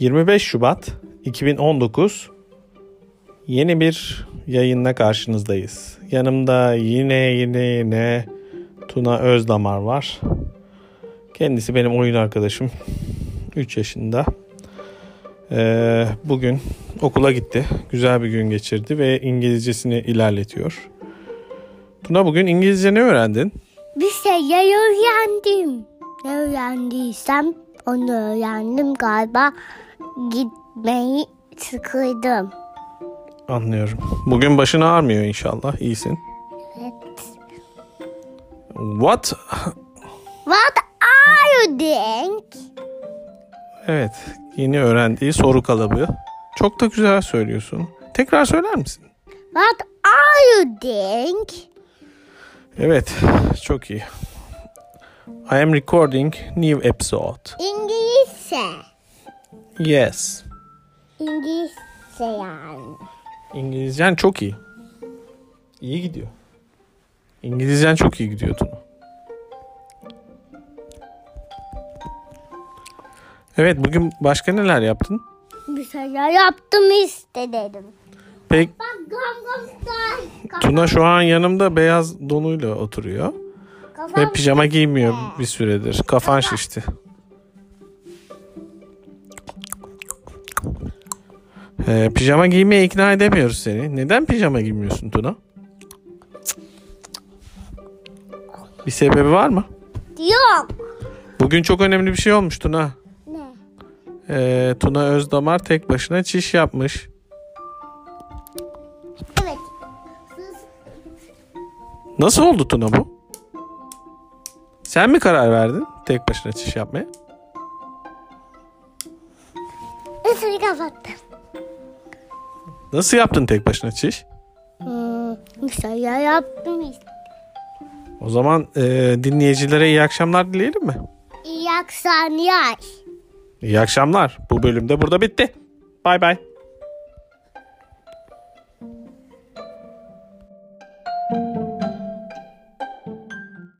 25 Şubat 2019 yeni bir yayınla karşınızdayız. Yanımda yine yine yine Tuna Özdamar var. Kendisi benim oyun arkadaşım. 3 yaşında. Ee, bugün okula gitti. Güzel bir gün geçirdi ve İngilizcesini ilerletiyor. Tuna bugün İngilizce ne öğrendin? Bir şeyler öğrendim. Ne öğrendiysem onu öğrendim galiba. Gitmeyi sıkıldım. Anlıyorum. Bugün başın ağrmıyor inşallah. İyisin. Evet. What? What are you doing? Evet. Yeni öğrendiği soru kalıbı. Çok da güzel söylüyorsun. Tekrar söyler misin? What are you doing? Evet. Çok iyi. I am recording new episode. İngilizce. Yes. İngilizce yani. İngilizcen çok iyi. İyi gidiyor. İngilizcen çok iyi gidiyor Tuna. Evet bugün başka neler yaptın? Bir şeyler yaptım istedim. Pek Bak Gangnam Tuna şu an yanımda beyaz donuyla oturuyor. Ve pijama giymiyor bir süredir. Kafan şişti. Ee, pijama giymeye ikna edemiyoruz seni. Neden pijama giymiyorsun Tuna? Bir sebebi var mı? Yok. Bugün çok önemli bir şey olmuş Tuna. Ne? Ee, Tuna Özdamar tek başına çiş yapmış. Evet. Nasıl oldu Tuna bu? Sen mi karar verdin tek başına çiş yapmaya? Üstümü kapattım. Nasıl yaptın tek başına çiş? Hmm, ya yaptım işte. O zaman e, dinleyicilere iyi akşamlar dileyelim mi? İyi akşamlar. İyi akşamlar. Bu bölüm de burada bitti. Bay bay. thank you